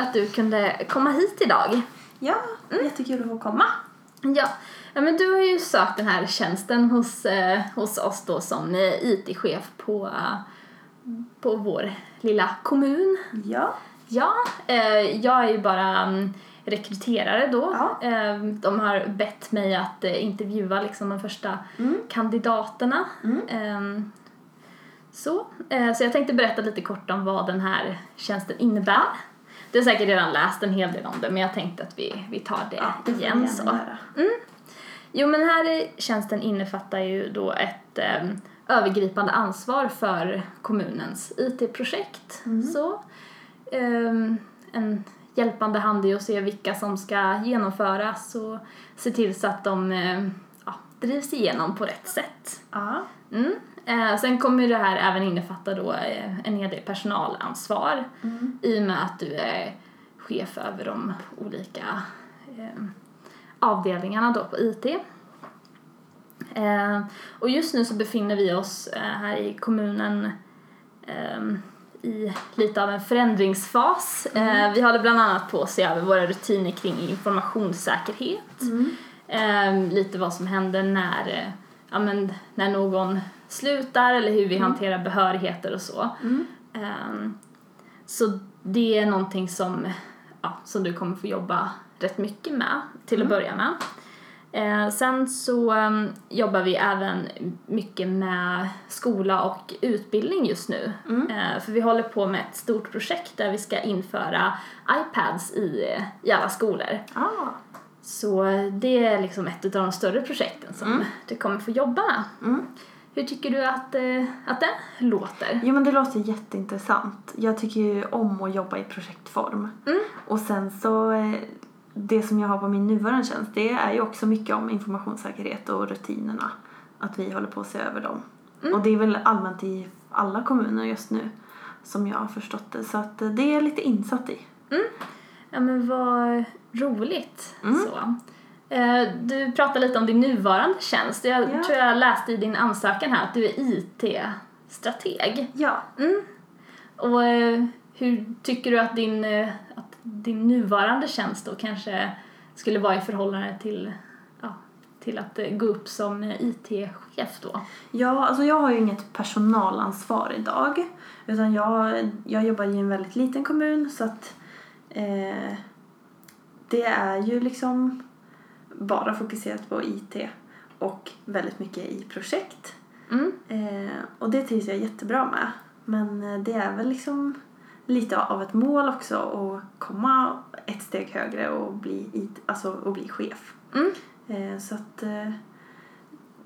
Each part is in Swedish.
kul att du kunde komma hit idag. Ja, jättekul att få komma. Ja, ja men du har ju sökt den här tjänsten hos, eh, hos oss då som eh, IT-chef på, eh, på vår lilla kommun. Ja. Ja, eh, jag är ju bara um, rekryterare då. Ja. Eh, de har bett mig att eh, intervjua liksom de första Mm. kandidaterna. Mm. Ehm, så. Så jag tänkte berätta lite kort om vad den här tjänsten innebär. Du har säkert redan läst en hel del om det men jag tänkte att vi, vi tar det Ja, det igen. Så. göra. Jo men här tjänsten innefattar ju då ett ehm, övergripande ansvar för kommunens IT-projekt. Mm. Så ehm, en hjälpande hand i att se vilka som ska genomföras och se till så att de ehm, ja, drivs igenom på rätt sätt. Ja. Mm. Eh, sen kommer det här även innefatta då eh, en hel del personalansvar Mm. i och med att du är chef över de olika eh, avdelningarna då på IT. Eh, och just nu så befinner vi oss eh, här i kommunen eh, i lite av en förändringsfas. Eh, vi håller bland annat på att se över våra rutiner kring informationssäkerhet. Mm. Eh, lite vad som händer när, ja, men, när någon slutar eller hur vi hanterar behörigheter och så. Mm. Ehm, så det är någonting som, ja, som du kommer få jobba rätt mycket med till att börja med. Eh, sen så em, jobbar vi även mycket med skola och utbildning just nu. Mm. Eh, för vi håller på med ett stort projekt där vi ska införa iPads i, i alla skolor. Ah. Så det är liksom ett av de större projekten som Mm. du kommer få jobba med. Mm. Hur tycker du att, eh, att det låter? Jo men det låter jätteintressant. Jag tycker ju om att jobba i projektform. Mm. Och sen så, eh, det som jag har på min nuvarande tjänst, det är ju också mycket om informationssäkerhet och rutinerna. Att vi håller på att se över dem. Mm. Och det är väl allmänt i alla kommuner just nu som jag har förstått det. Så att eh, det är jag lite insatt i. Ja men vad roligt. Mm. Så. Eh, Du pratade lite om din nuvarande tjänst. Jag Ja. tror jag läste i din ansökan här att du är IT-strateg. Ja. Mm. Och eh, hur tycker du att din, eh, att din nuvarande tjänst då kanske skulle vara i förhållande till, ja, till att gå upp som IT-chef då? Ja, alltså jag har ju inget personalansvar idag. Utan jag, jag jobbar i en väldigt liten kommun så att eh, det är ju liksom bara fokuserat på IT och väldigt mycket i projekt. Mm. Eh, och det trivs jag jättebra med. Men eh, det är väl liksom lite av ett mål också att komma ett steg högre och bli, IT, alltså, och bli chef. Mm. Eh, så att eh,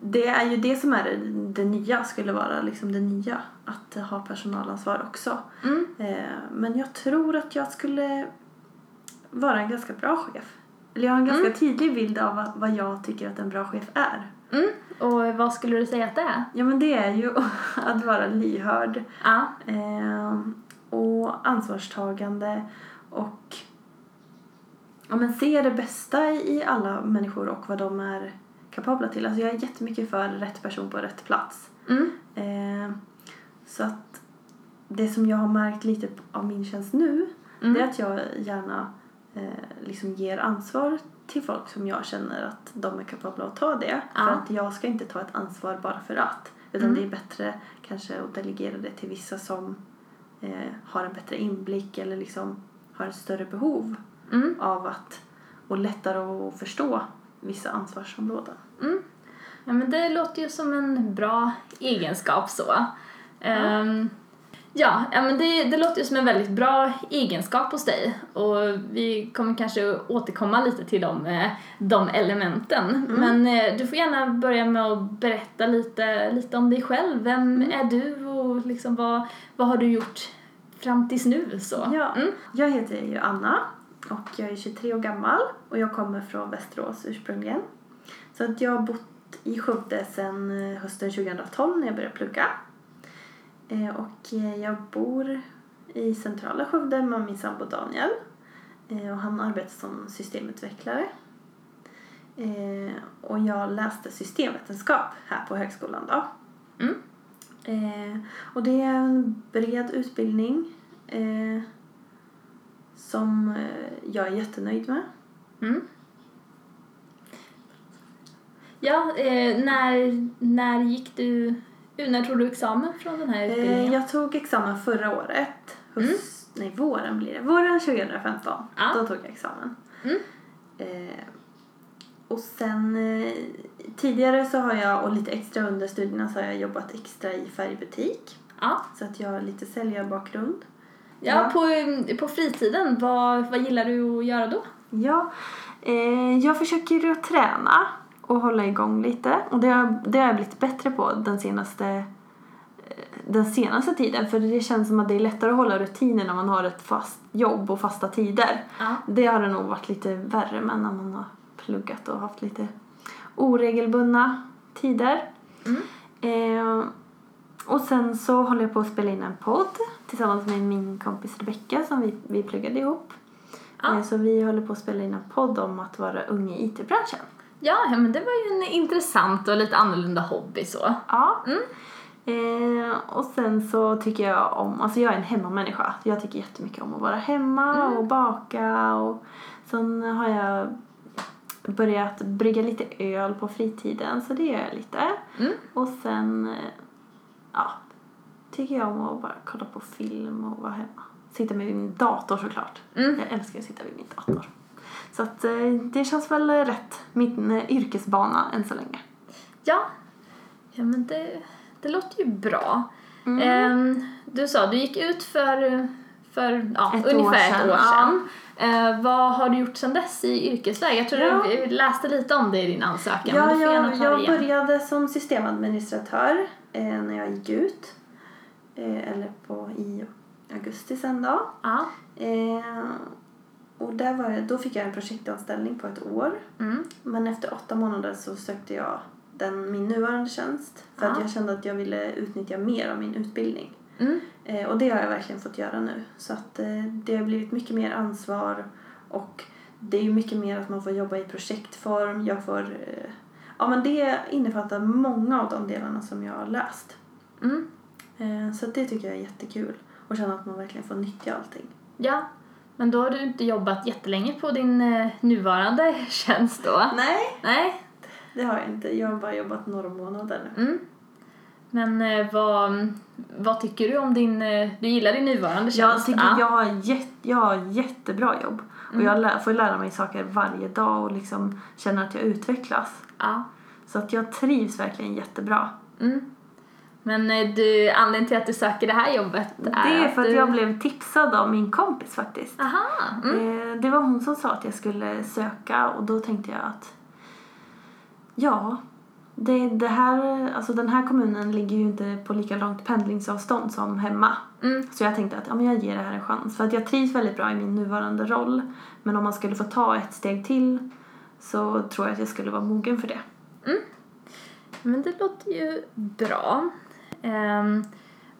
det är ju det som är det, det nya, skulle vara liksom det nya. Att ha personalansvar också. Mm. Eh, men jag tror att jag skulle vara en ganska bra chef. Eller jag har en ganska Mm. tydlig bild av vad- vad jag tycker att en bra chef är. Mm. Och vad skulle du säga att det är? Ja men det är ju att vara lyhörd Ja. eh, och ansvarstagande och ja, men se det bästa i alla människor och vad de är kapabla till. Alltså jag är jättemycket för rätt person på rätt plats. Mm. Eh, så att det som jag har märkt lite av min tjänst nu Mm. det är att jag gärna eh, liksom ger ansvar till folk som jag känner att de är kapabla att ta det. Ja. För att jag ska inte ta ett ansvar bara för att. Utan Mm. det är bättre kanske att delegera det till vissa som eh, har en bättre inblick eller liksom har ett större behov Mm. av att och lättare att förstå vissa ansvarsområden. Mm. Ja, men det låter ju som en bra egenskap så. Ja, ja men det, det låter ju som en väldigt bra egenskap hos dig och vi kommer kanske återkomma lite till de, eh, de elementen. Men eh, du får gärna börja med att berätta lite, lite om dig själv. Vem är du och liksom vad, vad har du gjort fram tills nu? Så. Ja. Mm. Jag heter ju Anna och jag är 23 år gammal och jag kommer från Västerås ursprungligen. Så att jag har bott i Skövde sedan eh, hösten 2012 när jag började plugga. Eh, Och eh, jag bor i centrala Skövde med min sambo Daniel. Eh, Och han arbetar som systemutvecklare. Och jag läste systemvetenskap här på högskolan då. Mm. Och det är en bred utbildning. Som jag är jättenöjd med. Mm. Ja, när, när gick du, när tog du examen från den här utbildningen? Eh, jag tog examen förra året. Höst, Nej, våren blir det. Våren 2015. Ja. Då tog jag examen. Mm. Eh, och sen eh, tidigare så har jag, och lite extra under studierna, så har jag jobbat extra i färgbutik. Ja, Så att jag har lite säljarbakgrund. ja på, på fritiden, vad, vad gillar du att göra då? Ja, eh, jag försöker ju träna och hålla igång lite. Och det har, det har jag blivit bättre på den senaste, eh, den senaste tiden. För det känns som att det är lättare att hålla rutiner när man har ett fast jobb och fasta tider. Ja. Det har det nog varit lite värre med när man har pluggat och haft lite oregelbundna tider. Mm. Eh, och sen så håller jag på att spela in en podd tillsammans med min kompis Rebecka som vi, vi pluggade ihop. Ja. Eh, så vi håller på att spela in en podd om att vara ung i IT-branschen. Ja, men det var ju en intressant och lite annorlunda hobby så. Ja. Mm. Eh, och sen så tycker jag om, alltså jag är en hemmamänniska. Jag tycker jättemycket om att vara hemma Mm. och baka och sen har jag börjat brygga lite öl på fritiden så det gör jag lite. Mm. Och sen, eh, ja, tycker jag om att bara kolla på film och vara hemma. Sitta med min dator såklart. Mm. Jag älskar att sitta vid min dator. Så att eh, det känns väl rätt, min eh, yrkesbana än så länge. Ja, ja men det, det låter ju bra. Mm. Ehm, du sa, du gick ut för, för ja, Ett ungefär år ett år ja. sedan. Eh, vad har du gjort sedan dess i yrkesväg? Jag tror Ja. du läste lite om det i din ansökan, Ja, jag, jag började som systemadministratör eh, när jag gick ut. Eller på, i augusti sen då. Ja. Och där var jag, då fick jag en projektanställning på ett år. Mm. Men efter åtta månader så sökte jag den, min nuvarande tjänst. För att Ja. jag kände att jag ville utnyttja mer av min utbildning. Mm. Eh, och det har jag verkligen fått göra nu. Så att eh, det har blivit mycket mer ansvar och det är ju mycket mer att man får jobba i projektform. Jag får, eh, ja men det innefattar många av de delarna som jag har läst. Mm. Eh, så att det tycker jag är jättekul. Och känna att man verkligen får nyttja allting. Ja, men då har du inte jobbat jättelänge på din eh, nuvarande tjänst då? Nej, Nej. det har jag inte. Jag har bara jobbat några månader nu. Mm. Men eh, vad, vad tycker du om din... Eh, du gillar din nuvarande tjänst? Jag tycker Ja. jag, har jätte, jag har jättebra jobb. Och Mm. jag lär, får lära mig saker varje dag och liksom känner att jag utvecklas. Ja. Så att jag trivs verkligen jättebra. Mm. Men eh, du, anledningen till att du söker det här jobbet är Det är för att du... jag blev tipsad av min kompis faktiskt. Aha. Mm. Eh, Det var hon som sa att jag skulle söka och då tänkte jag att ja, det, det här, alltså den här kommunen ligger ju inte på lika långt pendlingsavstånd som hemma. Mm. Så jag tänkte att ja, men jag ger det här en chans. För att jag trivs väldigt bra i min nuvarande roll. Men om man skulle få ta ett steg till så tror jag att jag skulle vara mogen för det. Men det låter ju bra. Ehm,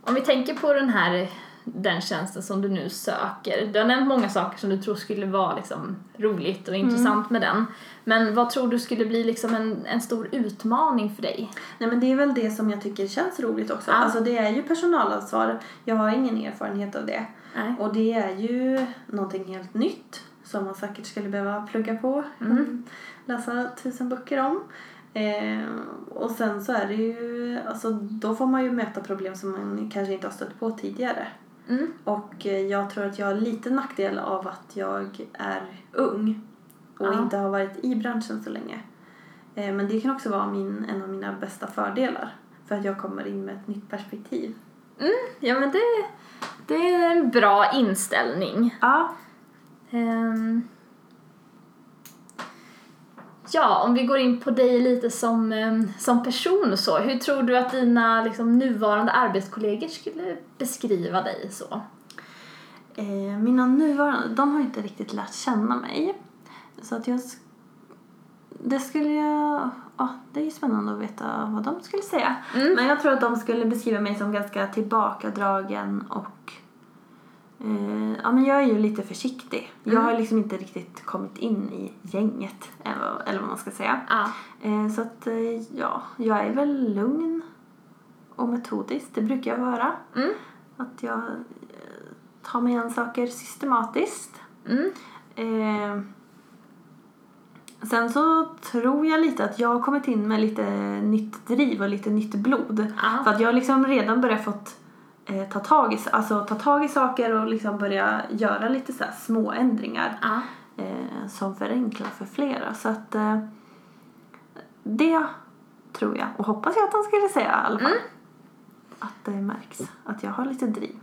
om vi tänker på den här den tjänsten som du nu söker. Du har nämnt många saker som du tror skulle vara liksom, roligt och intressant med den. Men vad tror du skulle bli liksom en, en stor utmaning för dig? Nej men det är väl det som jag tycker känns roligt också. Ja. Alltså det är ju personalansvar. Jag har ingen erfarenhet av det. Nej. Och det är ju någonting helt nytt som man säkert skulle behöva plugga på. Mm. Läsa tusen böcker om. Eh, och sen så är det ju, alltså då får man ju möta problem som man kanske inte har stött på tidigare. Mm. Och eh, jag tror att jag har lite nackdel av att jag är ung och Ja. inte har varit i branschen så länge. Eh, men det kan också vara min, en av mina bästa fördelar. För att jag kommer in med ett nytt perspektiv. Ja men det, det är en bra inställning. Ja. Ehm. Ja, om vi går in på dig lite som, ehm, som person och så. Hur tror du att dina liksom, nuvarande arbetskollegor skulle beskriva dig så? Eh, mina nuvarande, de har inte riktigt lärt känna mig. Så att jag... Det skulle jag... Ja, det är ju spännande att veta vad de skulle säga. Mm. Men jag tror att de skulle beskriva mig som ganska tillbakadragen och... Eh, ja, men jag är ju lite försiktig. Jag Mm. har liksom inte riktigt kommit in i gänget, eller vad- eller vad man ska säga. Ja. Eh, så att, eh, ja, jag är väl lugn och metodisk. Det brukar jag vara. Mm. Att jag eh, tar mig an saker systematiskt. Mm. Eh, sen så tror jag lite att jag har kommit in med lite nytt driv och lite nytt blod. Ja. För att jag har liksom redan börjat fått eh, ta, tag i, alltså, ta tag i saker och liksom börja göra lite så små ändringar Ja. eh, som förenklar för flera. Så att eh, det tror jag och hoppas jag att de skulle säga i alla fall. Mm. Att det märks att jag har lite driv.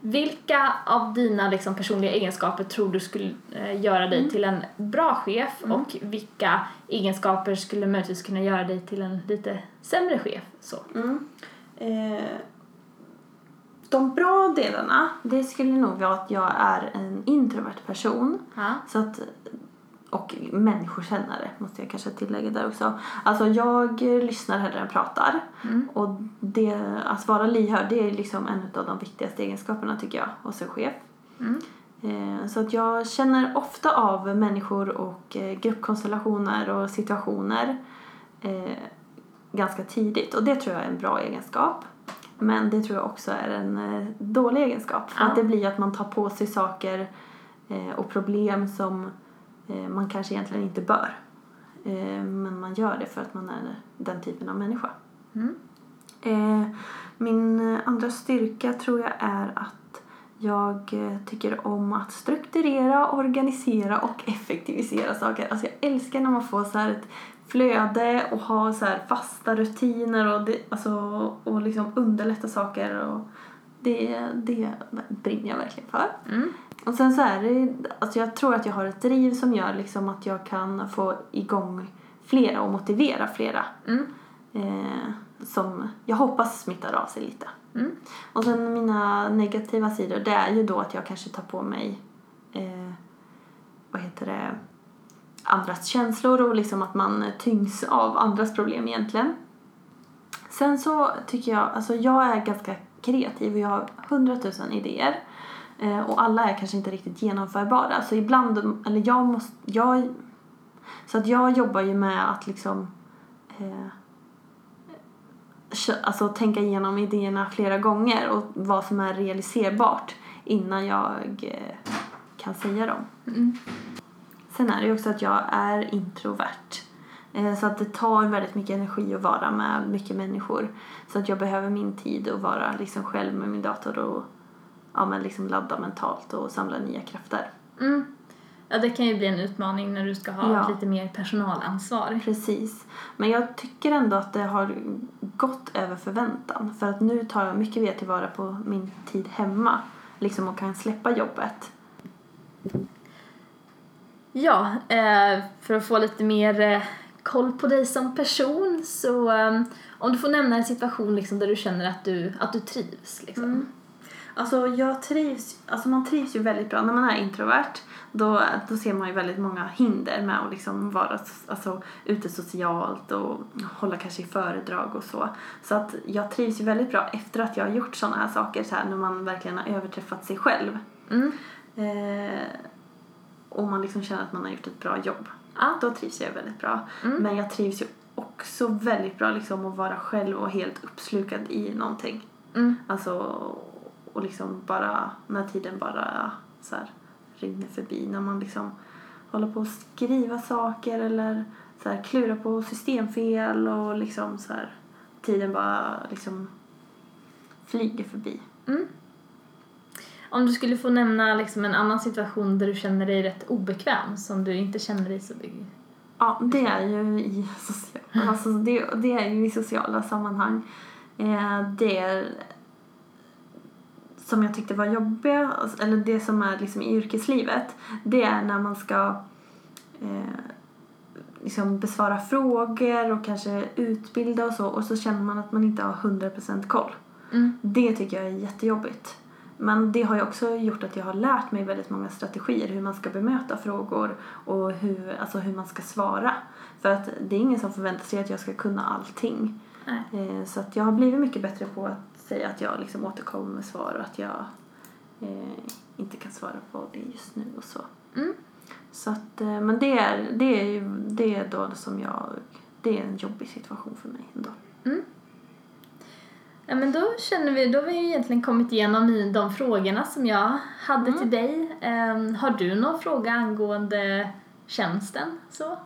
Vilka av dina liksom, personliga egenskaper tror du skulle eh, göra dig till en bra chef och vilka egenskaper skulle möjligtvis kunna göra dig till en lite sämre chef? Så. Mm. Eh, de bra delarna, det skulle nog vara att jag är en introvert person. Ja. Så att, och människokännare måste jag kanske tillägga där också. Alltså jag lyssnar hellre än pratar. Mm. Och det, att vara lyhörd det är liksom en av de viktigaste egenskaperna tycker jag hos en chef. Mm. Eh, Så att jag känner ofta av människor och eh, gruppkonstellationer och situationer eh, ganska tidigt och det tror jag är en bra egenskap. Men det tror jag också är en eh, dålig egenskap för Ja. att det blir att man tar på sig saker eh, och problem som eh, man kanske egentligen inte bör. Men man gör det för att man är den typen av människa. Mm. Min andra styrka tror jag är att jag tycker om att strukturera, organisera och effektivisera saker. Alltså jag älskar när man får så här ett flöde och ha så fasta rutiner och, det, alltså, och liksom underlätta saker. Och det, det brinner jag verkligen för. Mm. Och sen så är det, alltså jag tror att jag har ett driv som gör liksom att jag kan få igång flera och motivera flera. Mm. Eh, som jag hoppas smittar av sig lite. Mm. Och sen mina negativa sidor, det är ju då att jag kanske tar på mig, eh, vad heter det, andras känslor och liksom att man tyngs av andras problem egentligen. Sen så tycker jag, alltså jag är ganska kreativ och jag har hundratusen idéer. Eh, och alla är kanske inte riktigt genomförbara. Så ibland, eller jag måste, jag, så att jag jobbar ju med att liksom eh, alltså tänka igenom idéerna flera gånger och vad som är realiserbart innan jag eh, kan säga dem. Mm. Sen är det ju också att jag är introvert. Eh, Så att det tar väldigt mycket energi att vara med mycket människor. Så att jag behöver min tid att vara liksom själv med min dator och ja, men liksom ladda mentalt och samla nya krafter. Mm. Ja, det kan ju bli en utmaning när du ska ha Ja. lite mer personalansvar. Precis. Men jag tycker ändå att det har gått över förväntan. För att nu tar jag mycket mer tillvara på min tid hemma. Liksom och kan släppa jobbet. Ja, eh, för att få lite mer eh, koll på dig som person så eh, om du får nämna en situation liksom, där du känner att du, att du trivs. Liksom. Mm. Alltså jag trivs, alltså man trivs ju väldigt bra när man är introvert. Då, då ser man ju väldigt många hinder med att liksom vara alltså, ute socialt och hålla kanske i föredrag och så. Så att jag trivs ju väldigt bra efter att jag har gjort sådana här saker så här när man verkligen har överträffat sig själv. Mm. Eh, och man liksom känner att man har gjort ett bra jobb. Ja. Då trivs jag väldigt bra. Mm. Men jag trivs ju också väldigt bra liksom att vara själv och helt uppslukad i någonting. Mm. Alltså, och liksom bara, när tiden bara så här rinner förbi. När man liksom håller på att skriva saker eller så här klura på systemfel och liksom så här tiden bara liksom flyger förbi. Mm. Om du skulle få nämna liksom, en annan situation där du känner dig rätt obekväm som du inte känner dig så bygg. Ja, det är ju i sociala, alltså det, det är ju i sociala sammanhang. Eh, det är som jag tyckte var jobbiga, eller det som är liksom i yrkeslivet, det är när man ska eh, liksom besvara frågor och kanske utbilda och så och så känner man att man inte har 100% koll. Mm. Det tycker jag är jättejobbigt. Men det har ju också gjort att jag har lärt mig väldigt många strategier hur man ska bemöta frågor och hur, alltså hur man ska svara. För att det är ingen som förväntar sig att jag ska kunna allting. Nej. Eh, så att jag har blivit mycket bättre på att säga att jag liksom återkommer med svar och att jag eh, inte kan svara på det just nu och så. Mm. Så att, eh, men det är, det är ju det är då som jag, det är en jobbig situation för mig ändå. Ja, men då känner vi, då har vi ju egentligen kommit igenom i de frågorna som jag hade Mm. till dig. Ehm, har du någon fråga angående tjänsten? Så?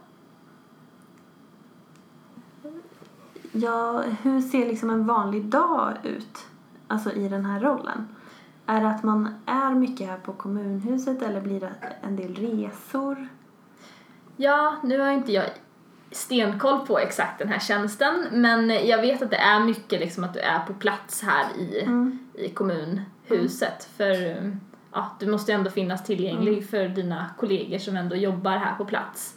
Ja, hur ser liksom en vanlig dag ut? Alltså i den här rollen? Är det att man är mycket här på kommunhuset eller blir det en del resor? Ja, nu har inte jag stenkoll på exakt den här tjänsten men jag vet att det är mycket liksom att du är på plats här i, i kommunhuset för ja, du måste ändå finnas tillgänglig för dina kollegor som ändå jobbar här på plats.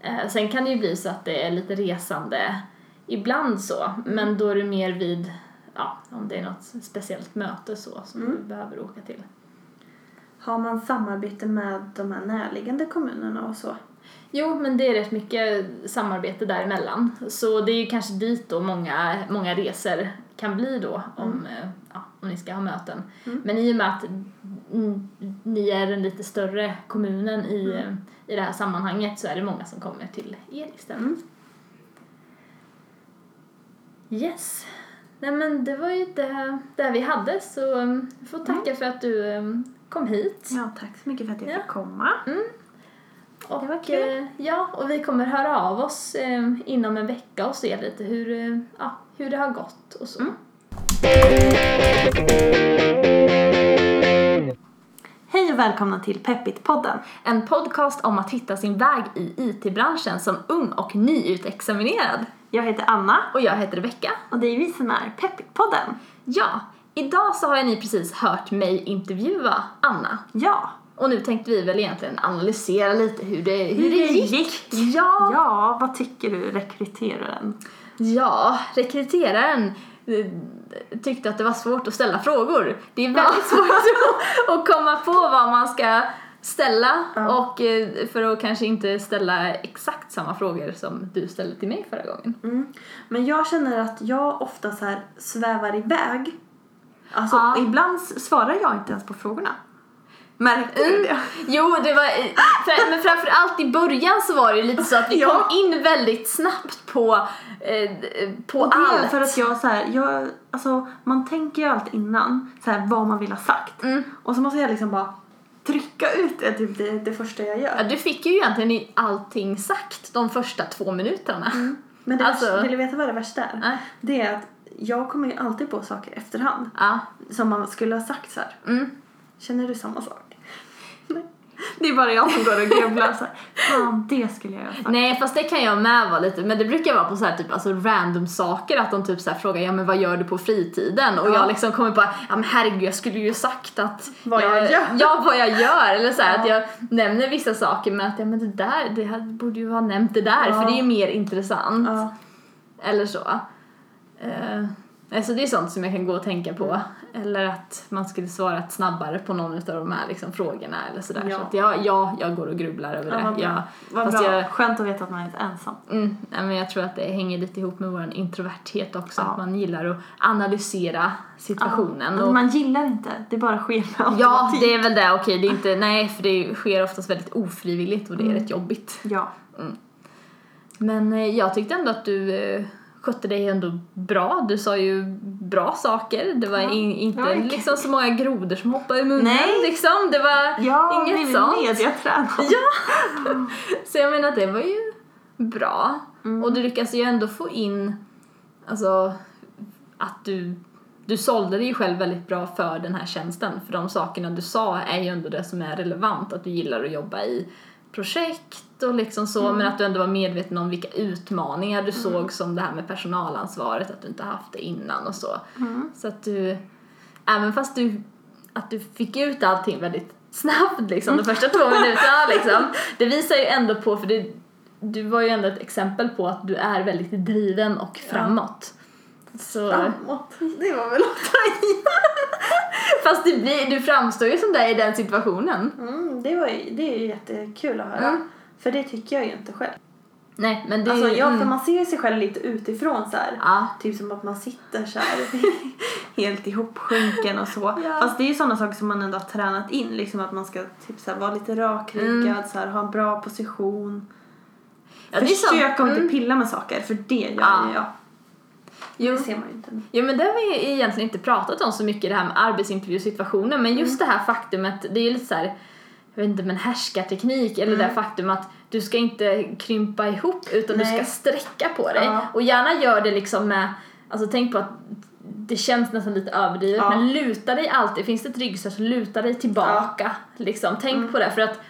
Eh, sen kan det ju bli så att det är lite resande ibland så men då är det mer vid ja, om det är något speciellt möte så som du behöver åka till. Har man samarbete med de här närliggande kommunerna och så? Jo, men det är rätt mycket samarbete däremellan. Så det är kanske dit då många, många resor kan bli då om, eh, ja, om ni ska ha möten. Men i och med att mm, ni är den lite större kommunen i, eh, i det här sammanhanget så är det många som kommer till er istället. Yes. Nej men det var ju det, det vi hade så um, vi får tacka för att du kom hit. Ja, tack så mycket för att jag Ja. fick komma. Och, Det var kul. eh, Ja, och vi kommer höra av oss eh, inom en vecka och se lite hur, eh, ja, hur det har gått och så. Mm. Hej och välkomna till Peppit-podden. En podcast om att hitta sin väg i IT-branschen som ung och nyutexaminerad. Jag heter Anna Och jag heter Rebecka. och det är vi som är Peppit-podden. Ja, idag så har ni precis hört mig intervjua Anna. Ja. Och nu tänkte vi väl egentligen analysera lite hur det, hur det det gick. gick. Ja. Ja, vad tycker du rekryteraren? Ja, rekryteraren eh, tyckte att det var svårt att ställa frågor. Det är väldigt svårt att, komma på vad man ska ställa Ja. och eh, för att kanske inte ställa exakt samma frågor som du ställde till mig förra gången. Mm. Men jag känner att jag ofta så här svävar iväg. Alltså, Ja. ibland svarar jag inte ens på frågorna. Märkte du det? Jo, det var, för, men framförallt i början så var det lite så att vi Ja. kom in väldigt snabbt på, eh, på Och det är allt. för att jag så här, jag, alltså man tänker ju allt innan, så här, vad man vill ha sagt. Mm. Och så måste jag liksom bara trycka ut det, typ det, det första jag gör. Ja, du fick ju egentligen allting sagt de första två minuterna. Men det Alltså- värsta, vill du veta vad det värsta är? Nej. Det är att jag kommer ju alltid på saker efterhand. Ja. Som man skulle ha sagt så här. Mm. Känner du samma sak? Det är bara jag som går och grubblar så här. Fan, det skulle jag sagt. Nej fast det kan jag med vara lite, men det brukar vara på så här typ alltså random saker att de typ så här frågar ja men vad gör du på fritiden? Och Ja. jag liksom kommer på ja men herregud jag skulle ju sagt att Vad jag gör. Ja vad jag gör eller så här, Ja. att jag nämner vissa saker men att ja men det där, det här borde ju ha nämnt det där Ja. för det är ju mer intressant. Eller så. Uh, alltså det är sånt som jag kan gå och tänka på. Mm. Eller att man skulle svarat snabbare på någon av de här liksom, frågorna eller sådär. Ja. Så att ja, ja, jag går och grubblar över Ja, det. vad bra. Jag, Vad bra. jag- Skönt att veta att man är inte ensam. Mm, men jag tror att det hänger lite ihop med vår introverthet också, Ja. att man gillar att analysera situationen. Alltså, och, man gillar inte, det bara sker med ja, det är väl det, okej, det är inte, nej för det sker oftast väldigt ofrivilligt och det är Mm. rätt jobbigt. Ja. Men eh, jag tyckte ändå att du eh, skötte dig ändå bra, du sa ju bra saker, det var Ja, in, inte kul. liksom så många grodor som hoppade i munnen Nej. liksom, det var Jag inget sånt. mediaträna. Ja! Så jag menar att det var ju bra. Mm. Och du lyckas ju ändå få in, alltså att du, du sålde dig själv väldigt bra för den här tjänsten. För de sakerna du sa är ju ändå det som är relevant. Att du gillar att jobba i projekt och liksom så. Mm. Men att du ändå var medveten om vilka utmaningar du såg som det här med personalansvaret. Att du inte haft det innan och så. Mm. Så att du, även fast du, att du fick ut allting väldigt snabbt liksom, de första två minuterna liksom. Det visar ju ändå på, för det, du var ju ändå ett exempel på att du är väldigt driven och framåt. Så, Framåt. Det var väl att ta i. fast du, blir, du framstår ju som det i den situationen. Mm, det, var det är ju jättekul att höra. Mm. För det tycker jag ju inte själv. Nej, men det Alltså, ja, för mm. man ser ju sig själv lite utifrån så här. Ja. Typ som att man sitter så här helt ihopsjunken och så. Ja. Fast det är ju sådana saker som man ändå har tränat in. Liksom att man ska typ så här, vara lite rakryggad, Mm. så här, ha en bra position. Ja. Försök att inte Mm. pilla med saker, för det gör Ja. jag. Jo. Det ser man ju inte. Jo men det har vi egentligen inte pratat om så mycket det här med arbetsintervjusituationen men just det här faktumet, det är ju lite så här jag vet inte, men härskarteknik eller det faktum att du ska inte krympa ihop utan du Nej. ska sträcka på dig. Ja. Och gärna gör det liksom med, alltså tänk på att det känns nästan lite överdrivet Ja. men luta dig alltid, finns det ett ryggstöd så luta dig tillbaka. Liksom. Tänk Mm. på det för att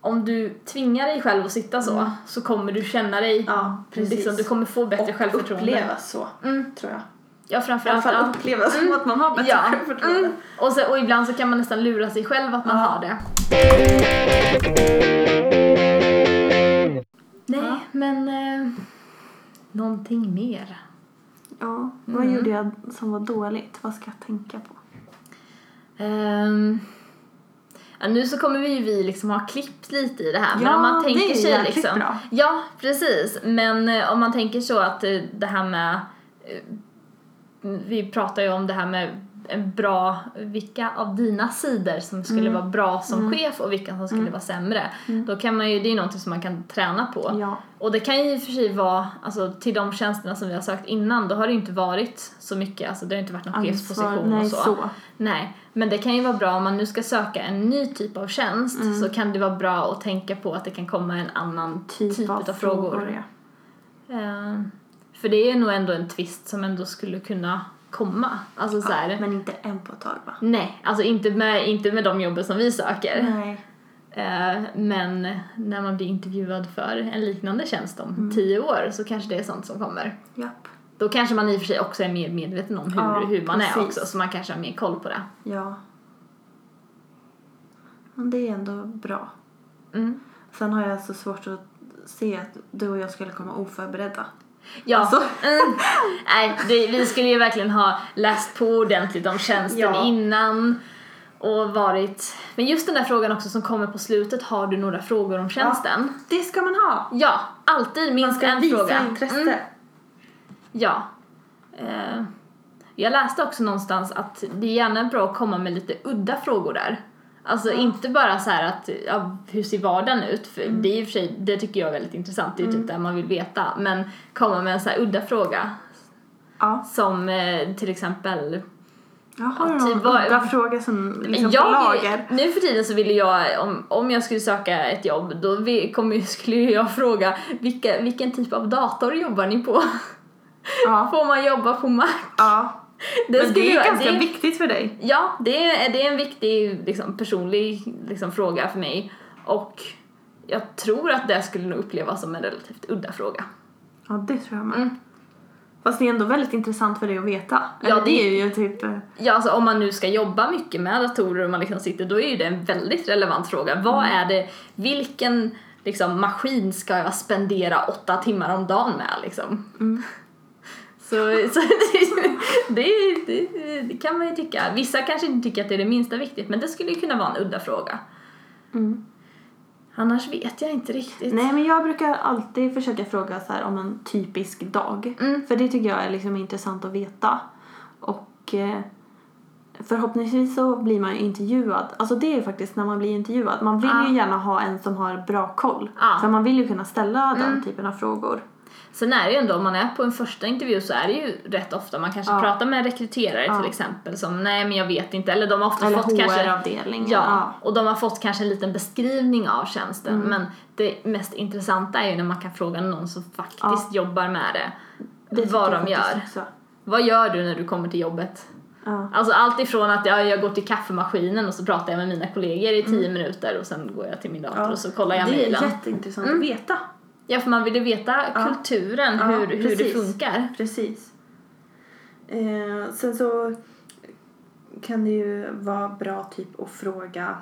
om du tvingar dig själv att sitta så så kommer du känna dig, Mm. Ja, precis. liksom, du kommer få bättre Och självförtroende. upplevas så, Mm. tror jag. Ja I alla framförallt. fall ja. upplevas som att man har bättre Ja. självförtroende. Mm. Och, så, och ibland så kan man nästan lura sig själv att man Ja. har det. Nej, Ja. men eh, någonting mer. Ja, vad Mm. gjorde jag som var dåligt? Vad ska jag tänka på? Ehm, ja, nu så kommer vi ju vi liksom ha klippt lite i det här. men Ja, om man det tänker är sig liksom. bra. Ja, precis. Men eh, om man tänker så att eh, det här med eh, vi pratar ju om det här med en bra, vilka av dina sidor som skulle Mm. vara bra som chef och vilka som skulle vara sämre. Då kan man ju, det är ju någonting som man kan träna på. Ja. Och det kan ju i och för sig vara, alltså till de tjänsterna som vi har sökt innan, då har det ju inte varit så mycket, alltså det har inte varit någon Ansvar, chefsposition nej, och så. så. Nej, men det kan ju vara bra om man nu ska söka en ny typ av tjänst Mm. så kan det vara bra att tänka på att det kan komma en annan Typ, av, frågor. ja. Eh, för det är nog ändå en twist som ändå skulle kunna komma. Alltså så här, Men inte en på ett tag va? nej, alltså inte med, inte med de jobben som vi söker. Nej. Eh, men när man blir intervjuad för en liknande tjänst om Mm. tio år så kanske det är sånt som kommer. Japp. Då kanske man i och för sig också är mer medveten om hur, Ja, hur man är precis. också så man kanske har mer koll på det. Ja. Men det är ändå bra. Mm. Sen har jag så svårt att se att du och jag skulle komma oförberedda. Ja, Alltså. mm. nej, det, vi skulle ju verkligen ha läst på ordentligt om tjänsten Ja. innan och varit... Men just den där frågan också som kommer på slutet, har du några frågor om tjänsten? Det ska man ha. Ja, alltid Man minst ska en visa fråga. intresse. Mm, ja. Eh, jag läste också någonstans att det är gärna bra att komma med lite udda frågor där. Alltså inte bara så här att, ja, hur ser vardagen ut? För Mm. det är i och för sig, det tycker jag är väldigt intressant, det är ju typ det man vill veta. Men komma med en så här udda fråga Ja. som eh, till exempel har Ja, någon typ vad- udda fråga som liksom på jag, lager? Nu för tiden så ville jag, om, om jag skulle söka ett jobb, då vi, kommer, skulle jag fråga vilka, vilken typ av dator jobbar ni på? Ja. Får man jobba på Mac? ja. Det Men det är ganska det- viktigt för dig. Ja, det är, det är en viktig liksom, personlig liksom, fråga för mig. Och jag tror att det skulle nog upplevas som en relativt udda fråga. Ja, det tror jag med. Mm. Fast det är ändå väldigt intressant för dig att veta. Ja, Eller det- det är ju typ... eh, Ja, alltså om man nu ska jobba mycket med datorer och man liksom sitter, då är ju det en väldigt relevant fråga. Vad Mm. är det, vilken liksom, maskin ska jag spendera åtta timmar om dagen med liksom? Mm. Så, så det, det, det, kan man ju tycka. Vissa kanske inte tycker att det är det minsta viktigt, men det skulle ju kunna vara en udda fråga. Mm. Annars vet jag inte riktigt. Nej, men jag brukar alltid försöka fråga så här om en typisk dag. Mm. För det tycker jag är liksom intressant att veta. Och eh, förhoppningsvis så blir man ju intervjuad. Alltså det är ju faktiskt när man blir intervjuad. Man vill Ja. ju gärna ha en som har bra koll. Ja. För man vill ju kunna ställa den Mm. typen av frågor. Sen är det ju ändå, om man är på en första intervju så är det ju rätt ofta, man kanske Ja. pratar med en rekryterare till exempel som nej men jag vet inte, eller de har ofta Eller fått kanske HR-avdelningen. Ja, och de har fått kanske en liten beskrivning av tjänsten Mm. men det mest intressanta är ju när man kan fråga någon som faktiskt jobbar med det, Det vad de gör. också. Vad gör du när du kommer till jobbet? Ja. Alltså allt ifrån att ja, jag går till kaffemaskinen och så pratar jag med mina kollegor i tio minuter och sen går jag till min dator Mm. Ja. och så kollar jag Det är mejlen. jätteintressant Mm. att veta. Ja, för man vill ju veta Ja. kulturen, hur, hur det precis. funkar. Precis. Eh, sen så kan det ju vara bra typ att fråga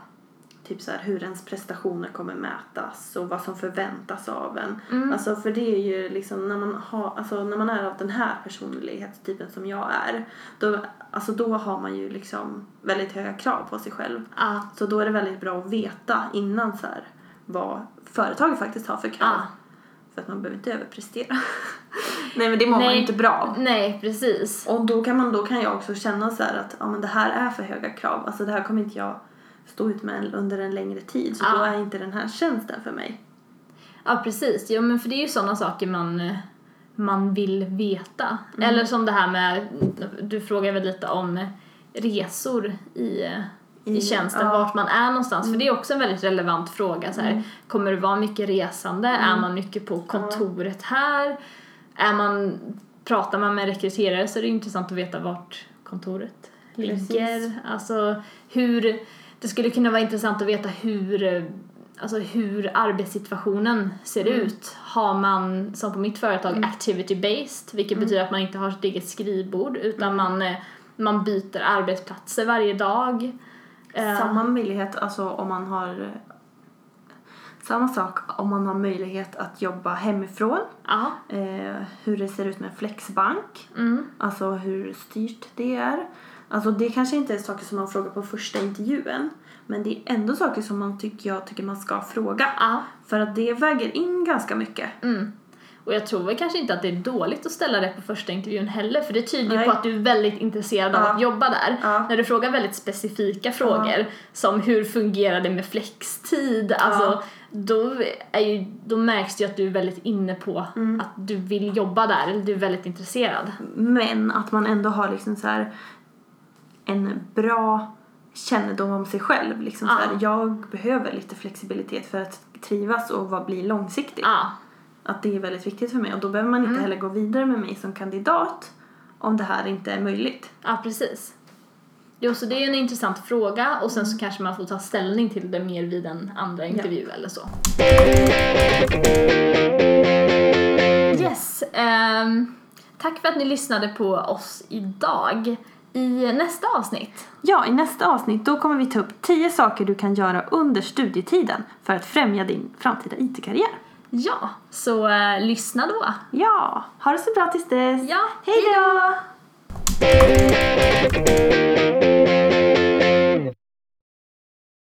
typ så här, hur ens prestationer kommer mätas och vad som förväntas av en. Mm. Alltså för det är ju liksom när man, har, alltså när man är av den här personlighetstypen som jag är då, alltså då har man ju liksom väldigt höga krav på sig själv. Ja. Så då är det väldigt bra att veta innan så här, vad företaget faktiskt har för krav. Ja. För att man behöver inte överprestera. Nej men det mår man Nej. ju inte bra. Nej, precis. Och då kan, man, då kan jag också känna så att ja, men det här är för höga krav. Alltså det här kommer inte jag stå ut med under en längre tid. Så Ja. då är inte den här tjänsten för mig. Ja, precis. Ja, men för det är ju sådana saker man, man vill veta. Eller som det här med, du frågar väl lite om resor i, i, tjänsten, ja. vart man är någonstans. För det är också en väldigt relevant fråga. Så här, Kommer det vara mycket resande? Är man mycket på kontoret här? Är man, pratar man med rekryterare så är det intressant att veta vart kontoret ligger. Precis. Alltså hur, det skulle kunna vara intressant att veta hur eh, Alltså hur arbetssituationen ser ut. Har man, som på mitt företag, activity-based, vilket betyder att man inte har sitt eget skrivbord utan man, eh, man byter arbetsplatser varje dag. Eh, Samma möjlighet, alltså om man har samma sak om man har möjlighet att jobba hemifrån. Eh, hur det ser ut med flexbank. Mm. Alltså hur styrt det är. Alltså det kanske inte är saker som man frågar på första intervjun. Men det är ändå saker som man tycker, jag tycker man ska fråga. Ja. För att det väger in ganska mycket. Mm. Och jag tror väl kanske inte att det är dåligt att ställa det på första intervjun heller för det tyder ju på att du är väldigt intresserad av Ja. att jobba där. Ja. När du frågar väldigt specifika frågor som hur fungerar det med flextid, alltså då, är ju, då märks det ju att du är väldigt inne på Mm. att du vill jobba där eller du är väldigt intresserad. Men att man ändå har liksom så här en bra kännedom om sig själv. Liksom så Ja. här, jag behöver lite flexibilitet för att trivas och vad bli långsiktig. Ja, Att det är väldigt viktigt för mig och då behöver man inte Mm. heller gå vidare med mig som kandidat om det här inte är möjligt. ja precis. Jo, så det är en intressant fråga och sen så kanske man får ta ställning till det mer vid en andra intervju eller så. Yes, ehm, tack för att ni lyssnade på oss idag i nästa avsnitt. Ja, i nästa avsnitt då kommer vi ta upp tio saker du kan göra under studietiden för att främja din framtida IT-karriär. Ja, så eh, lyssna då. Ja, ha det så bra tills dess. Ja, hej då!